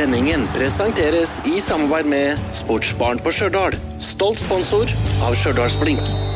Sendingen presenteres i samarbeid med Sportsbarn på Stjørdal. Stolt sponsor av Stjørdalsblink. To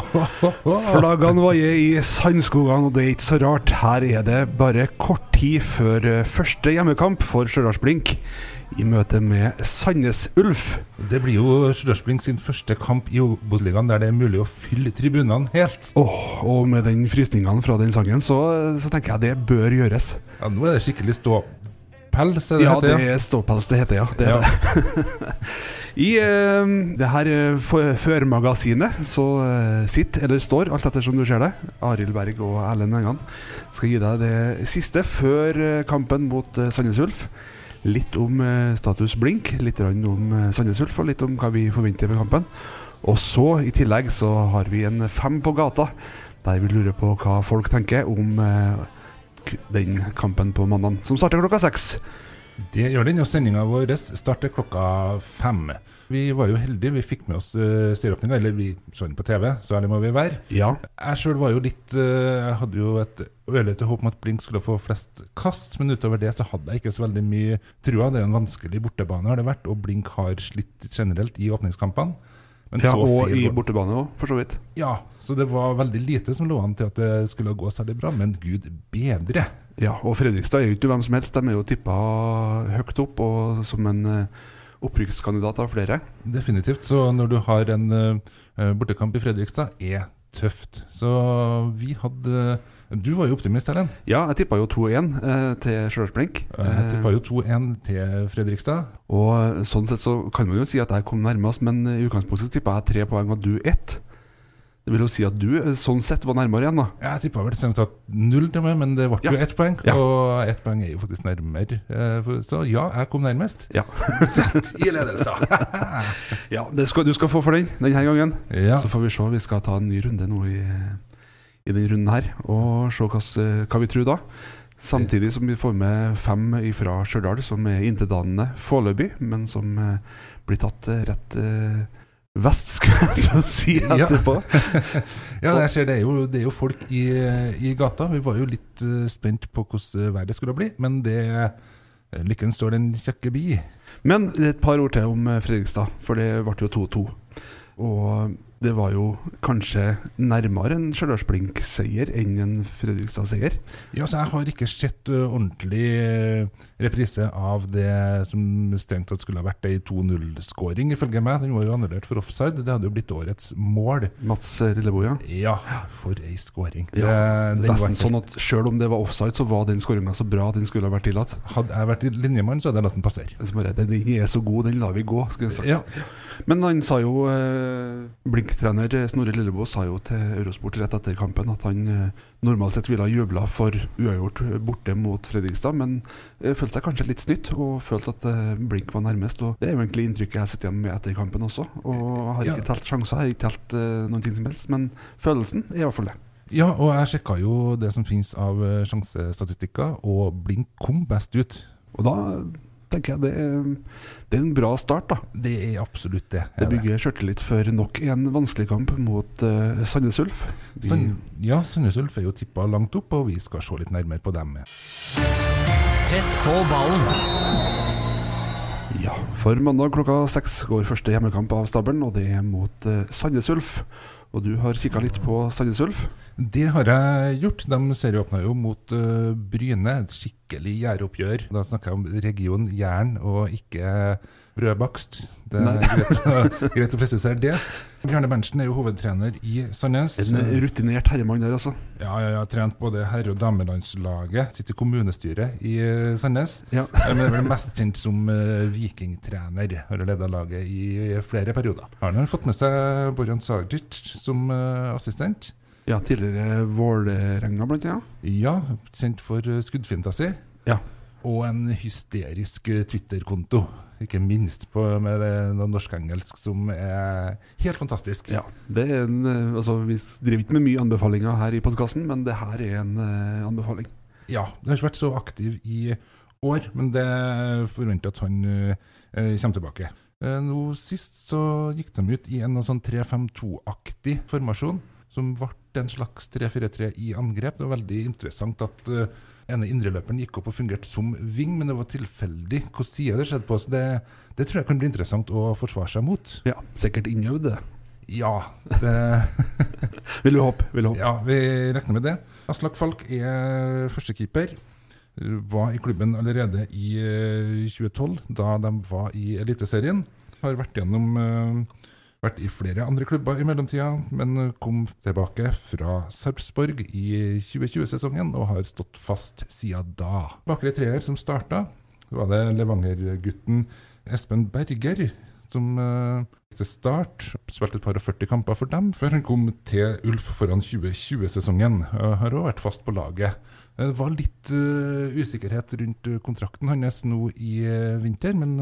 Flaggene vaier i sandskogene, og det er ikke så rart. Her er det bare kort tid før eh, første hjemmekamp for Stjørdalsblink i møte med Sandnes Ulf. Det blir jo Stjørdalsblink sin første kamp i Obos-ligaen der det er mulig å fylle tribunene helt. Åh, og med den frysningene fra den sangen, så, så tenker jeg det bør gjøres. Ja, nå er det skikkelig ståpels, det Ja, heter. det er ståpels det heter, ja. Det er Ja. det. I uh, det her eh, førmagasinet så uh, sitter, eller står, alt ettersom du ser det, Arild Berg og Erlend Engan skal gi deg det siste før eh, kampen mot uh, Sandnes Ulf. Litt om eh, status blink, litt om eh, Sandnes Ulf, og litt om hva vi forventer ved kampen. Og så, i tillegg, så har vi en fem på gata, der vi lurer på hva folk tenker om eh, den kampen på mandag, som starter klokka seks. Det gjør den, og sendinga vår starter klokka fem. Vi var jo heldige, vi fikk med oss uh, serieåpninga, eller vi så den på TV, så ærlig må vi være. Ja, Jeg sjøl var jo litt eh, Jeg hadde jo et ørlite håp om at Blink skulle få flest kast, men utover det så hadde jeg ikke så veldig mye trua. Det er jo en vanskelig bortebane, har det vært, og Blink har slitt generelt i åpningskampene. Men ja så og i bortebane òg, for så vidt. Ja, så det var veldig lite som lå an til at det skulle gå særlig bra, men gud bedre. Ja, og Fredrikstad er jo ikke hvem som helst. De er jo tippa høyt opp og som en eh, opprykkskandidat av flere. Definitivt. Så når du har en eh, bortekamp i Fredrikstad, er tøft. Så vi hadde Du var jo optimist, Erlend. Ja, jeg tippa jo 2-1 eh, til Stjørdalsblink. Jeg tippa jo 2-1 til Fredrikstad. Og eh, sånn sett så kan man jo si at jeg kom nærmest, men i utgangspunktet tippa jeg tre poeng og du ett. Det vil jo si at du eh, sånn sett var nærmere igjen, da. Jeg tippa vel strengt tatt null til meg, men det ble jo Ja. ett poeng. Ja. Og ett poeng er jo faktisk nærmere. eh, Så ja, jeg kom nærmest. Ja, Rett i ledelse. ja skal, du skal få for den denne gangen. Ja. Så får vi se. Vi skal ta en ny runde nå i, i denne runden her, og se hva, hva vi tror da. Samtidig som vi får med fem fra Stjørdal, som er intetanende foreløpig, men som eh, blir tatt eh, rett eh, vest, skal jeg si etterpå. Ja, jeg ser det er jo, det er jo folk i, i gata. Vi var jo litt spent på hvordan været skulle bli, men det Lykken står den kjekke bi. Men et par ord til om Fredrikstad, for det ble jo 2-2. Og det var jo kanskje nærmere en Stjørdalsblink-seier enn en Fredrikstad-seier. Ja, så jeg har ikke sett ordentlig reprise av det som strengt tatt skulle ha vært ei 2-0-skåring, ifølge meg. Den var jo annullert for offside. Det hadde jo blitt årets mål. Mats Lillebo, ja. Ja, for ei skåring. Ja, Nesten sånn at selv om det var offside, så var den skåringa så bra den skulle ha vært tillatt. Hadde jeg vært linjemann, så hadde jeg latt den passere. Den er så god, den lar vi gå. skulle jeg sagt. Ja. Men han sa jo eh, Blink-trener Snorre Lilleboe sa jo til Eurosport rett etter kampen at han eh, normalt sett ville ha jubla for uavgjort borte mot Fredrikstad, men eh, følte seg kanskje litt snytt og følte at eh, Blink var nærmest. Og Det er jo egentlig inntrykket jeg sitter igjen med etter kampen også. Og har ikke telt sjanser, har ikke telt eh, noen ting som helst, men følelsen er i hvert fall det. ja, og jeg sjekka jo det som finnes av sjansestatistikker, og Blink kom best ut. Og da tenker jeg det er, det er en bra start, da. Det er absolutt det. Det bygger sjøltillit for nok en vanskelig kamp mot uh, Sandnes Ulf. San, ja, Sandnes Ulf er jo tippa langt opp, og vi skal se litt nærmere på dem. Tett på ballen. Ja, for mandag klokka seks går første hjemmekamp av stabelen, og det er mot uh, Sandnes Ulf. Og du har kikka litt på Sandnes Ulf. Det har jeg gjort. De serieåpna jo mot uh, Bryne. Et skikkelig gjæroppgjør. Da snakker jeg om region Jæren og ikke brødbakst. Det er greit, å- greit å presisere det. Bjarne Berntsen er jo hovedtrener i Sandnes. En rutinert herremann der, altså. Ja, ja, ja, trent både herre- og damelandslaget. Sitter i kommunestyret i eh, Sandnes. Ja. Men er vel mest kjent som eh, vikingtrener. Har leda laget i flere perioder. Har han fått med seg Borjan Sagic som eh, assistent? Ja, tidligere Vålerenga, blant annet. Ja, kjent for eh, skuddfinta si. Ja. Og en hysterisk eh, Twitter-konto. Ikke minst på, med norsk-engelsk som er helt fantastisk. Ja, det er en, eh, altså, Vi driver ikke med mye anbefalinger her i podkasten, men det her er en uh, anbefaling. Ja, det har ikke vært så aktiv i år, men det forventer at han uh, kommer tilbake. Uh, nå Sist så gikk de ut i en sånn 3-5-2-aktig formasjon, som ble en slags 3-4-3 i angrep. Det var veldig interessant at uh, ene indreløperen gikk opp og fungerte som ving, men det var tilfeldig hvilken side det skjedde på. Så det, det tror jeg kan bli interessant å forsvare seg mot. Ja, Sikkert innøvd, det. Ja, det Vil vi håpe. Vil vi håpe. Ja, vi regner med det. Aslak Falk er førstekeeper. Var i klubben allerede i eh, 2012, da de var i Eliteserien. Har vært gjennom eh, Vært i flere andre klubber i mellomtida, men kom tilbake fra Sarpsborg i 2020-sesongen og har stått fast siden da. Bakre treer som starta, var det Levanger-gutten Espen Berger som uh, til start spilte et par og 40 kamper for dem, før han kom til Ulf foran 2020-sesongen. Uh, har òg vært fast på laget. Eh, Det var litt uh, usikkerhet rundt kontrakten hans nå i uh, vinter, men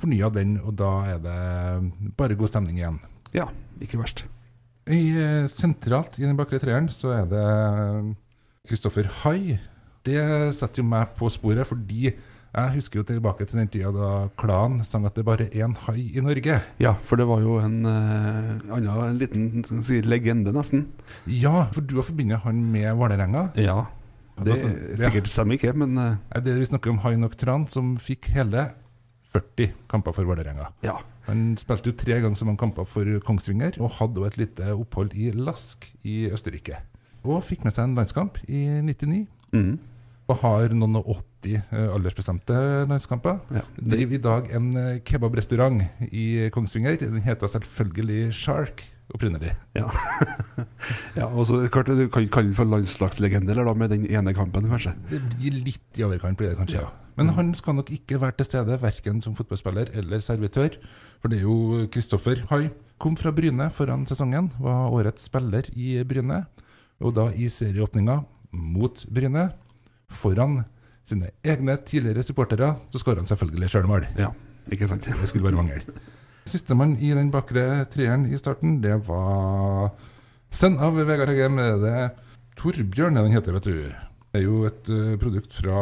fornya den, og da er det bare god stemning igjen. Ja, ikke verst. I, uh, sentralt i den bakre treeren så er det Kristoffer Hai. Det setter jo meg på sporet, fordi jeg husker jo tilbake til den tida da Klan sang at det bare er én hai i Norge. Ja, for det var jo en uh, annen en liten si, legende, nesten. Ja, for du har forbindet han med Vålerenga. Ja. Det det- sikkert stemmer ikke, men Det Er det vi snakker om Hai Nok Tran, som fikk hele 40 kamper for Vålerenga. ja. Han spilte jo tre ganger så mange kamper for Kongsvinger, og hadde jo et lite opphold i Lask i Østerrike. Og fikk med seg en landskamp i 99. Mm. Og har noen og 80 eh, aldersbestemte landskamper. ja. Driver i dag en eh, kebabrestaurant i Kongsvinger. Den heter selvfølgelig Shark opprinnelig. ja. ja, og så klart Du kan kalle den for landslagslegende, eller da, med den ene kampen, kanskje. Det blir litt i overkant, blir det kanskje. Ja. Men han skal nok ikke være til stede, verken som fotballspiller eller servitør. For det er jo Kristoffer Hai. Kom fra Bryne foran sesongen, var årets spiller i Bryne. Og da i serieåpninga mot Bryne, foran sine egne tidligere supportere, så skårer han selvfølgelig sjølmål. Ja, ikke sant? Det skulle bare mangle. Sistemann i den bakre treeren i starten, det var sønn av Vegard Heggem. Det er Torbjørn, den heter, vet du. Det er jo et eh, produkt fra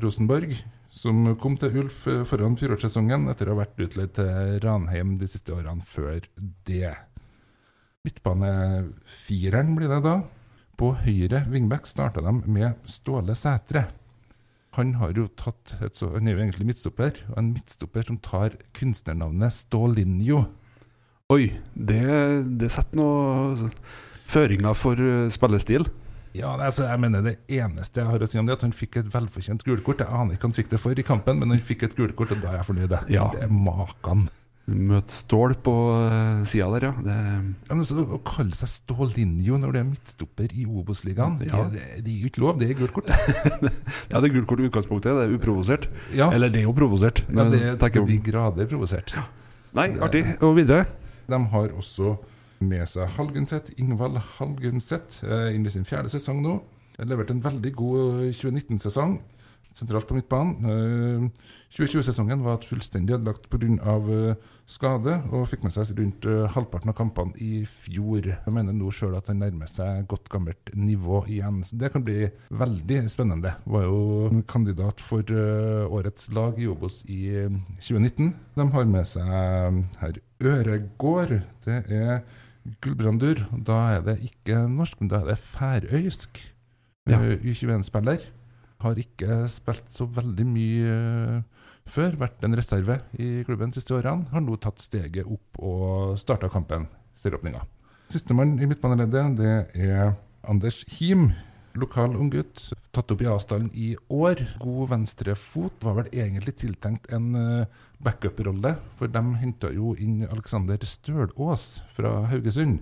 Rosenborg som kom til Ulf eh, foran fjorårssesongen etter å ha vært utleid til Ranheim de siste årene før det. Midtbanefireren blir det da. På høyre wingback starta de med Ståle Sætre. Han har jo tatt et så, han er jo egentlig midtstopper, og en midtstopper som tar kunstnernavnet Stålinjo. Oi, det, det setter noen føringer for eh, spillestil. Ja, altså, jeg mener Det eneste jeg har å si om det, er at han fikk et velfortjent gulkort. Jeg aner ikke hva han fikk det for i kampen, men han fikk et gulkort, og da er jeg fornøyd. Ja. Det er makan. Møt Stål på uh, sida der, ja. Det, Ja, men så, å kalle seg Stålinjo når du er midtstopper i Obos-ligaen, Ja. det, det, er jo ikke lov. Det er gult kort. ja, det er gult kort i utgangspunktet. Det er uprovosert. Ja, Eller det er jo provosert. ja men det er til de grader provosert. Nei, artig. Og videre? De har også med seg Halgunset, Ingvald Halgunset, eh, inn i sin fjerde sesong nå. Leverte en veldig god 2019-sesong sentralt på midtbanen. Eh, 2020-sesongen var et fullstendig ødelagt pga. Uh, skade, og fikk med seg rundt eh, halvparten av kampene i fjor. Jeg mener nå sjøl at han nærmer seg godt gammelt nivå igjen. Så det kan bli veldig spennende. Var jo en kandidat for eh, årets lag i Obos i eh, 2019. De har med seg eh, herr Øregård. Det er Gulbrandur. Da er det ikke norsk, men da er det færøysk. Ja. Eh, U21-spiller. Har ikke spilt så veldig mye eh, før. Vært en reserve i klubben de siste årene. Har nå tatt steget opp og starta kampen, serieåpninga. Sistemann i midtbaneleddet, det er Anders Him. lokal unggutt. Tatt opp i avstanden i år. God venstrefot. Var vel egentlig tiltenkt en eh, backup-rolle, for de henta jo inn Alexander Stølås fra Haugesund.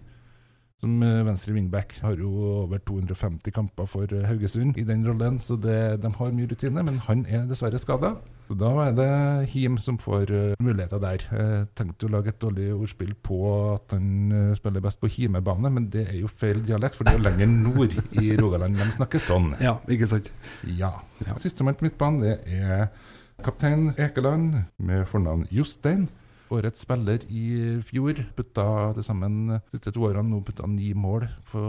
Som eh, venstre wingback har jo over 250 kamper for eh, Haugesund i den rollen, så det, de har mye rutine. Men han er dessverre skada. Så da er det Him som får uh, muligheter der. Jeg tenkte å lage et dårlig ordspill på at han spiller best på Himebane, men det er jo feil dialekt, for det er jo lenger nord i Rogaland de snakker sånn. Ja, ikke sant? Ja. Ja. Sistemann på midtbanen, det er kaptein Ekeland med fornavn Jostein. Årets spiller i fjor putta til sammen de siste to årene nå putta ni mål på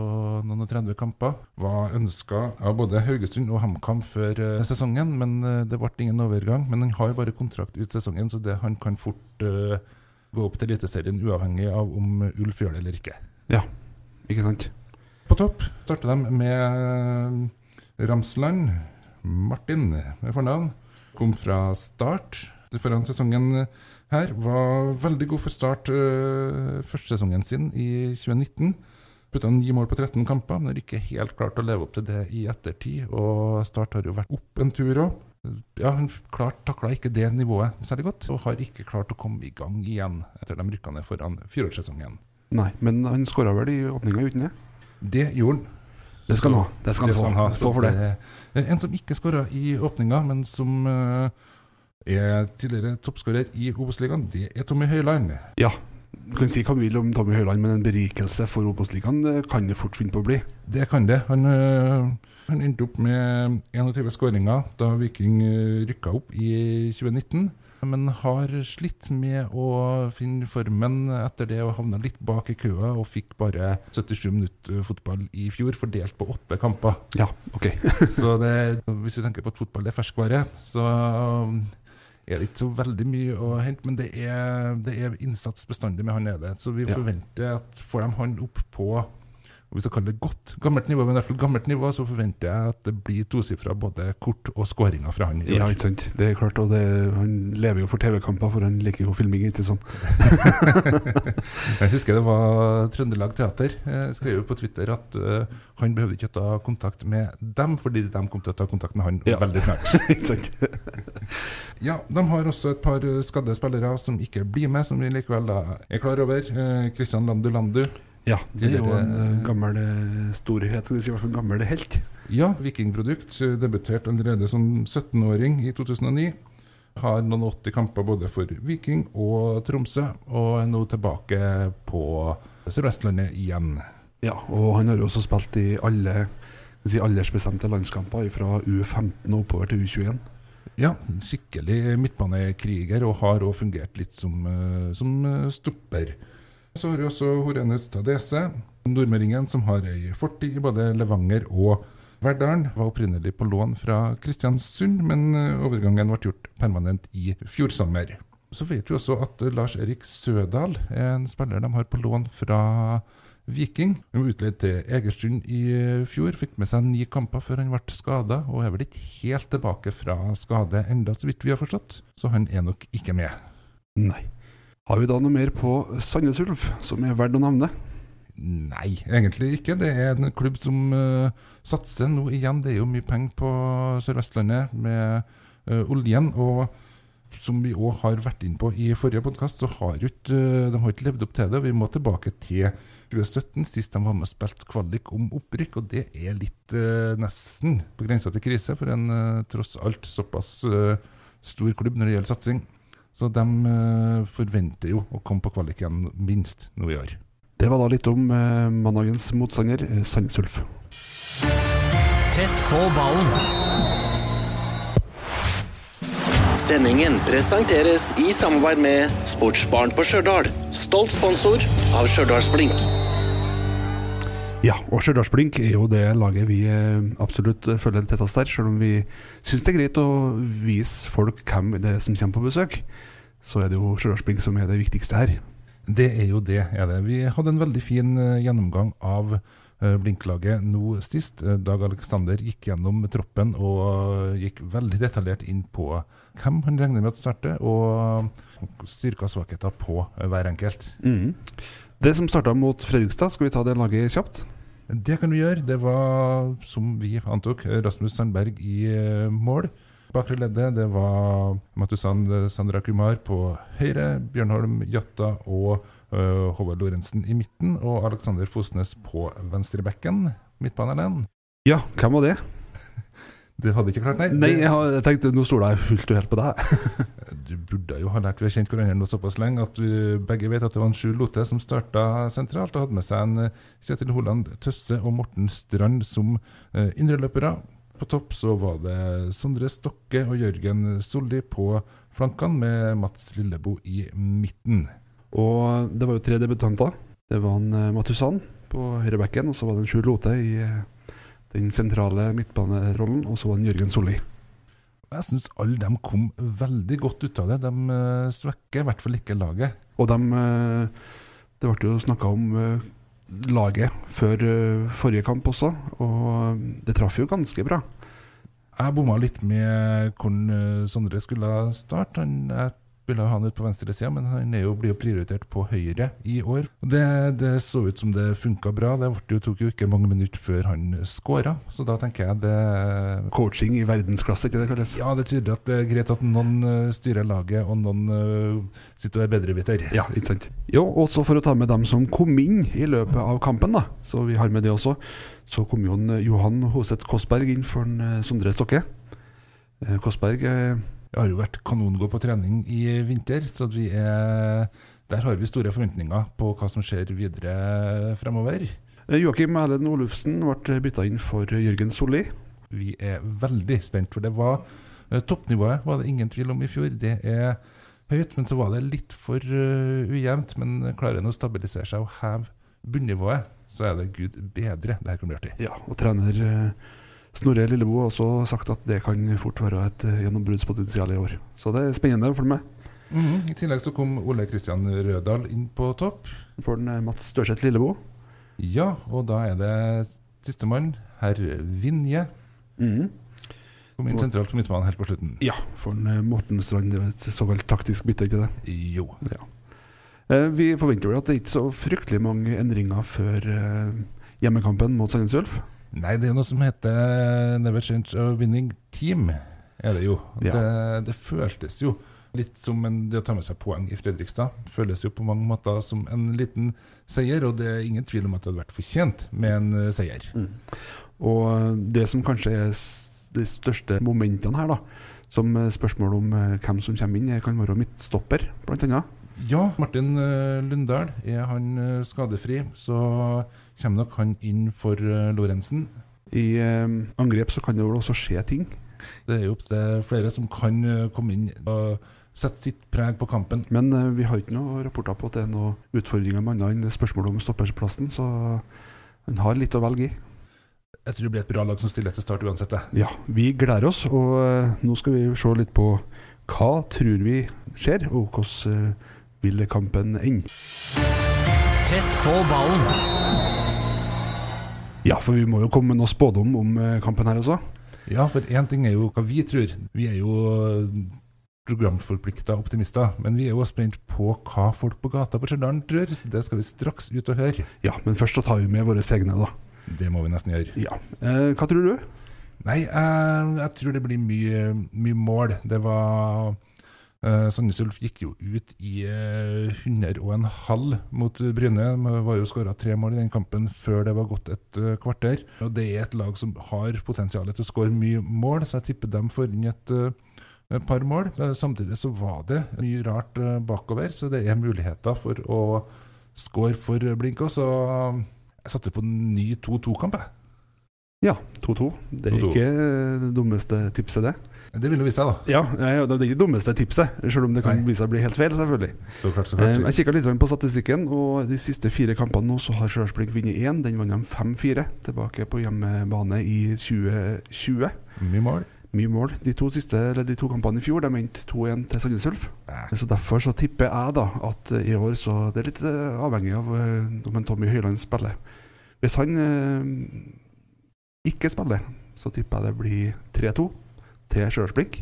noen og 30 kamper. Var ønska av både Haugesund og HamKam før eh, sesongen, men eh, det ble ingen overgang. Men han har bare kontrakt ut sesongen, så det, han kan fort uh, gå opp til Eliteserien uavhengig av om Ulf gjør det eller ikke. Ja, ikke sant? På topp starter de med Ramsland. Martin med fornavn. Kom fra start foran sesongen her. Var veldig god for start øh, førstesesongen sin i 2019. Putta ni mål på 13 kamper, men har ikke helt klart å leve opp til det i ettertid. Og Start har jo vært opp en tur òg. Ja, hun klart takla ikke det nivået særlig godt, og har ikke klart å komme i gang igjen etter de rykka ned foran fjorårssesongen. Nei, men han skåra vel i åpninga uten det? Det gjorde han. Det skal han ha. Det skal han få. Stå for det. En som ikke skåra i åpninga, men som øh, er tidligere toppskårer i Obos-ligaen, det er Tommy Høiland. Ja. Du kan si hva du vil om Tommy Høiland, men en berikelse for Obos-ligaen kan det fort finne på å bli. Det kan det. Han, øh, han endte opp med 21 skåringer da Viking øh, rykka opp i 2019. Men har slitt med å finne formen etter det og havna litt bak i køa. Og fikk bare 77 minutter fotball i fjor, fordelt på åtte kamper. Ja, ok. Så det, hvis vi tenker på at fotball er ferskvare, så er det ikke så veldig mye å hente. Men det er, det er innsats bestandig med han nede. Så vi forventer at får de han opp på hvis vi kaller det godt gammelt nivå, men i hvert fall gammelt nivå, så forventer jeg at det blir tosifra både kort og skåringer fra han. Ja, ikke sant. Det er klart, og det, han lever jo for TV-kamper, for han liker jo filming, ikke sånn. Jeg husker det var Trøndelag Teater Jeg skrev jo på Twitter at uh, han behøvde ikke å ta kontakt med dem, fordi de kom til å ta kontakt med han Ja. veldig snart. ikke sant? Ja, De har også et par eh, skadde spillere som ikke blir med, som vi likevel da er klar over. Kristian uh, Landu Landu. Ja, det er jo en eh, gammel eh, storhet, skal si, i hvert fall en gammel helt. Ja, vikingprodukt. Debutert allerede som 17-åring i 2009. Har noen 80 kamper både for Viking og Tromsø, og er nå tilbake på Sør-Vestlandet igjen. Ja, og han har jo også spilt i alle si, aldersbestemte landskamper fra U15 og oppover til U21. Ja, skikkelig midtbanekriger, og har òg fungert litt som, eh, som eh, stopper. Så har vi også Horenes Tadese, nordmøringen som har ei fortid i både Levanger og Verdalen. Var opprinnelig på lån fra Kristiansund, men eh, overgangen ble gjort permanent i fjor sommer. Så vet vi også at eh, Lars Erik Sødal er en spiller de har på lån fra Viking. Han var utleid til Egersund i eh, fjor, fikk med seg ni kamper før han ble skada, og er vel ikke helt tilbake fra skade enda, så vidt vi har forstått. Så han er nok ikke med. Nei. Har vi da noe mer på Sandnes Ulf som er verdt å nevne? Nei, egentlig ikke. Det er en klubb som uh, satser nå igjen. Det er jo mye penger på Sør-Vestlandet med uh, oljen. og som vi òg har vært inn på i forrige podkast, så har ut, ikke eh, de har ikke levd opp til det. Vi må tilbake til 2017, sist de var med og spilte kvalik om opprykk. Og det er litt nesten på grensa til krise for en tross alt såpass stor klubb når det gjelder satsing. Så de eh, forventer jo å komme på kvalik igjen minst nå i år. Det var da litt om eh, mandagens motstander, eh, Sandnes Ulf. Tett på ballen. Sendingen presenteres i samarbeid med Sportsbarn på Stjørdal. Stolt sponsor av Stjørdalsblink. Ja, og Stjørdalsblink er jo det laget vi eh, absolutt eh, følger tettest der. Selv om vi syns det er greit å vise folk hvem det er som kommer på besøk, så er det jo Stjørdalsblink som er det viktigste her. Det er jo det, er det. Vi hadde en veldig fin eh, gjennomgang av Blink-laget nå sist. Eh, Dag Alexander gikk gjennom troppen og gikk veldig detaljert inn på hvem han regner med å starte, og styrker og svakheter på hver enkelt. Det som starta mot Fredrikstad, skal vi ta det laget kjapt? Det kan vi gjøre. Det var, som vi antok, Rasmus Sandberg i eh, mål. Bakre leddet det var Matusan Sandra Kumar på høyre, Bjørnholm Jatta og øh, Håvard Lorentzen i midten, og Alexander Fosnes på venstrebekken. Midtbanen. Ja, hvem var det? Det hadde ikke klart, nei. Nei, jeg, har, jeg tenkte nå stoler jeg fullt og helt på deg. Du burde jo ha lært vi har kjent hverandre såpass lenge at vi begge vet at det var en Sjur Lote som starta sentralt og hadde med seg en eh, Kjetil Holand Tøsse og Morten Strand som eh, indreløpere. På topp så var det Sondre Stokke og Jørgen Solli på flankene, med Mats Lillebo i midten. Og det var jo tre debutanter. Det var en eh, Matusan på høyrebekken, og så var det en Sjur Lote i eh, den sentrale midtbanerollen, og så en Jørgen Solli. Jeg syns alle dem kom veldig godt ut av det. De eh, svekker i hvert fall ikke laget. Og dem, eh, Det ble jo snakka om eh, laget før forrige kamp også, og det traff jo ganske bra. Jeg bomma litt med hvordan Sondre skulle starte. Han, jeg ville ha han ut på venstresida, men han er jo, blir jo prioritert på høyre i år. Det, det så ut som det funka bra. Det jo, tok jo ikke mange minutter før han skåra, så da tenker jeg det Coaching i verdensklasse, ikke det kalles? Ja, det tyder at det er greit at noen eh, styrer laget, og noen uh, sitter og er bedreviter. Ja, ikke sant. Jo, også for å ta med dem som kom inn i løpet av kampen, da, så vi har med det også, så kom jo en eh, Johan Hoseth Kåssberg inn for en Sondre Stokke. Kåssberg Jeg har jo vært kanongod på trening i vinter, så vi er, der har vi store forventninger på hva som skjer videre fremover. eh, Joakim Erlend Olufsen ble bytta inn for Jørgen Solli. Vi er veldig spent, for det var eh, toppnivået var det ingen tvil om i fjor. Det er høyt, men så var det litt for eh, ujevnt. Men klarer en å stabilisere seg og heve bunnivået, så er det gud bedre. Det her kan bli artig. Ja, og trener Snorre Lillebo har også sagt at det kan fort være et eh, gjennombruddspotensial i år. Så det er spennende å følge med. -hmm. I tillegg så kom Ole Kristian Rødahl inn på topp. For den eh, Mats Størseth Lillebo. Ja, og da er det sistemann, herr Vinje. Mhm. Kom inn sentralt på midtbanen helt på slutten. Ja, for en, eh, Morten Strand. Det er et såkalt taktisk bytte, ikke det? Jo. Ja. Vi forventer vel at det er ikke så fryktelig mange endringer før hjemmekampen mot Sandnes Ulf. Nei, det er noe som heter Never Change a Winning Team, er det jo. Ja. Det, det føltes jo litt som en, det å ta med seg poeng i Fredrikstad. Føles jo på mange måter som en liten seier, og det er ingen tvil om at det hadde vært fortjent med en seier. seier. Og eh, det som kanskje er de største momentene her, da, som eh, spørsmål om eh, hvem som kommer inn, eh, kan være midtstopper, annet. Ja, Martin eh, Lundahl, er han eh, skadefri, så kommer nok han inn for uh, Lorentzen. I eh, angrep så kan det vel også skje ting. Det er jo opp til flere som kan eh, komme inn og sette sitt preg på kampen. Men eh, vi har ikke noen rapporter på at det er noen utfordringer med annet enn spørsmålet om stopperplassen, så han har litt å velge i. Jeg tror det blir et bra lag som stiller til start uansett. det. Ja, vi gleder oss, og eh, nå skal vi se litt på hva tror vi skjer, og hvordan eh, vil kampen ende. Tett på ballen. Ja, for vi må jo komme med noe spådom om eh, kampen her også. Ja, for én ting er jo hva vi tror. Vi er jo programforplikta optimister. Men vi er jo spent på hva folk på gata på Stjørdal tror. Så det skal vi straks ut og høre. Ja, men først så tar vi med våre egne, da. Det må vi nesten gjøre. Ja. Eh, hva tror du? Nei, jeg, jeg tror det blir mye, mye mål. Det var uh, Sandnes Ulf gikk jo ut i uh, 100 og en halv mot Bryne. De var jo skåra tre mål i den kampen før det var gått et uh, kvarter. Og Det er et lag som har potensial til å skåre mye mål, så jeg tipper dem får inn et eh, par mål. Samtidig så var det mye rart eh, bakover, så det er muligheter for å score for Blink. Så jeg satser på en ny 2-2-kamp, jeg. Ja, 2-2. Det er 2-2. ikke det dummeste tipset, det. Det vil jo vise seg, da. Ja, det er ikke det dummeste tipset, selv om det kan Nei. vise seg å bli helt feil, selvfølgelig. Så klart, så Eh, klart. Jeg kikka litt på statistikken, og de siste fire kampene nå så har Stjørdals vunnet én. Den vant de 5-4, tilbake på hjemmebane i 2020. Mye mål. Mye mål. De to siste, eller de to kampene i fjor de endte 2-1 til Sandnes Ulf. Så Derfor så tipper jeg da at eh, i år så Det er litt eh, avhengig av eh, om en Tommy Høiland spiller. Hvis han eh, ikke spiller, så tipper jeg det blir 3-2 til Stjørdals-Blink.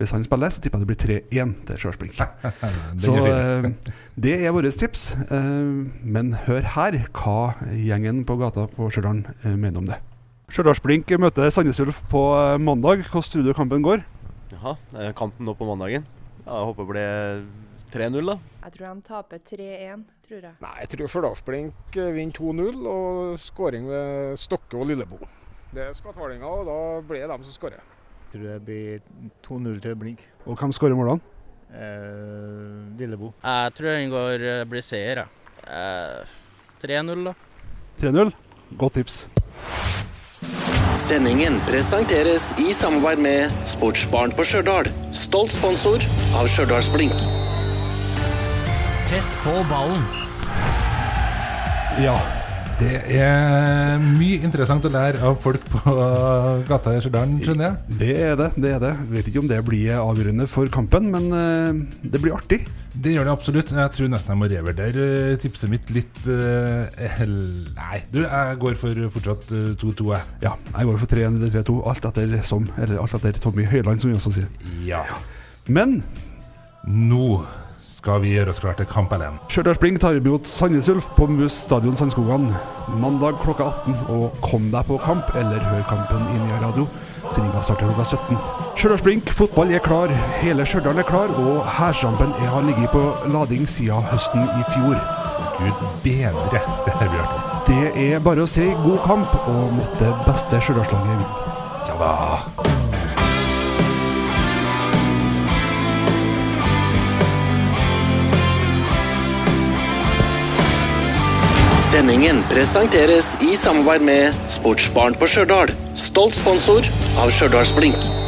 Hvis han spiller, så tipper jeg det blir 3-1 til Stjørdals-Blink. Så eh, det er våre tips. Eh, men hør her hva gjengen på gata på Stjørdal eh, mener om det. Stjørdals-Blink møter Sandnes Ulf på mandag. Hvordan tror du kampen går? Jaha, kampen nå på mandagen. Ja, jeg håper det blir 3-0, da. Jeg tror de taper 3-1, tror jeg. Nei, jeg tror Stjørdalsblink vinner 2-0 og skåring ved Stokke og Lillebo. Det er skattvardinger, og da blir det dem som skårer. Jeg tror det blir 2-0 til Blink. Og hvem skårer målene? Eh, Lillebo. Jeg tror den går, eh, blir seier, jeg. Eh, 3-0, da. 3-0. Godt tips. Sendingen presenteres i samarbeid med Sportsbarn på Stjørdal. Stolt sponsor av Stjørdalsblink. Tett på ballen. Ja. Det er mye interessant å lære av folk på gata i Stjørdal, skjønner jeg. Det er det. det er det. Vet ikke om det blir avgjørende for kampen, men eh, det blir artig. Det gjør det absolutt. Jeg tror nesten jeg må revurdere eh, tipset mitt litt eh, Nei, du, jeg går for fortsatt eh, 2-2, jeg. Ja, jeg går for 3-1 eller 3-2, alt etter som, eller alt etter Tommy Høiland, som vi også sier. Ja. Men Nå skal vi gjøre oss klare til kamp alene? Stjørdals Blink tar imot Sandnes Ulf på Mus stadion Sandskogan mandag klokka 18. Og kom deg på kamp, eller hør kampen i Nia radio. Sendinga starter klokka 17. Stjørdals Blink fotball er klar, hele Stjørdal er klar, og er- har ligget på lading siden høsten i fjor. Gud bedre, det her blir artig. Det er bare å si god kamp, og måtte beste Stjørdalslaget vinne. Ja da. Sendingen presenteres i samarbeid med Sportsbarn på Stjørdal. Stolt sponsor av Stjørdals-Blink.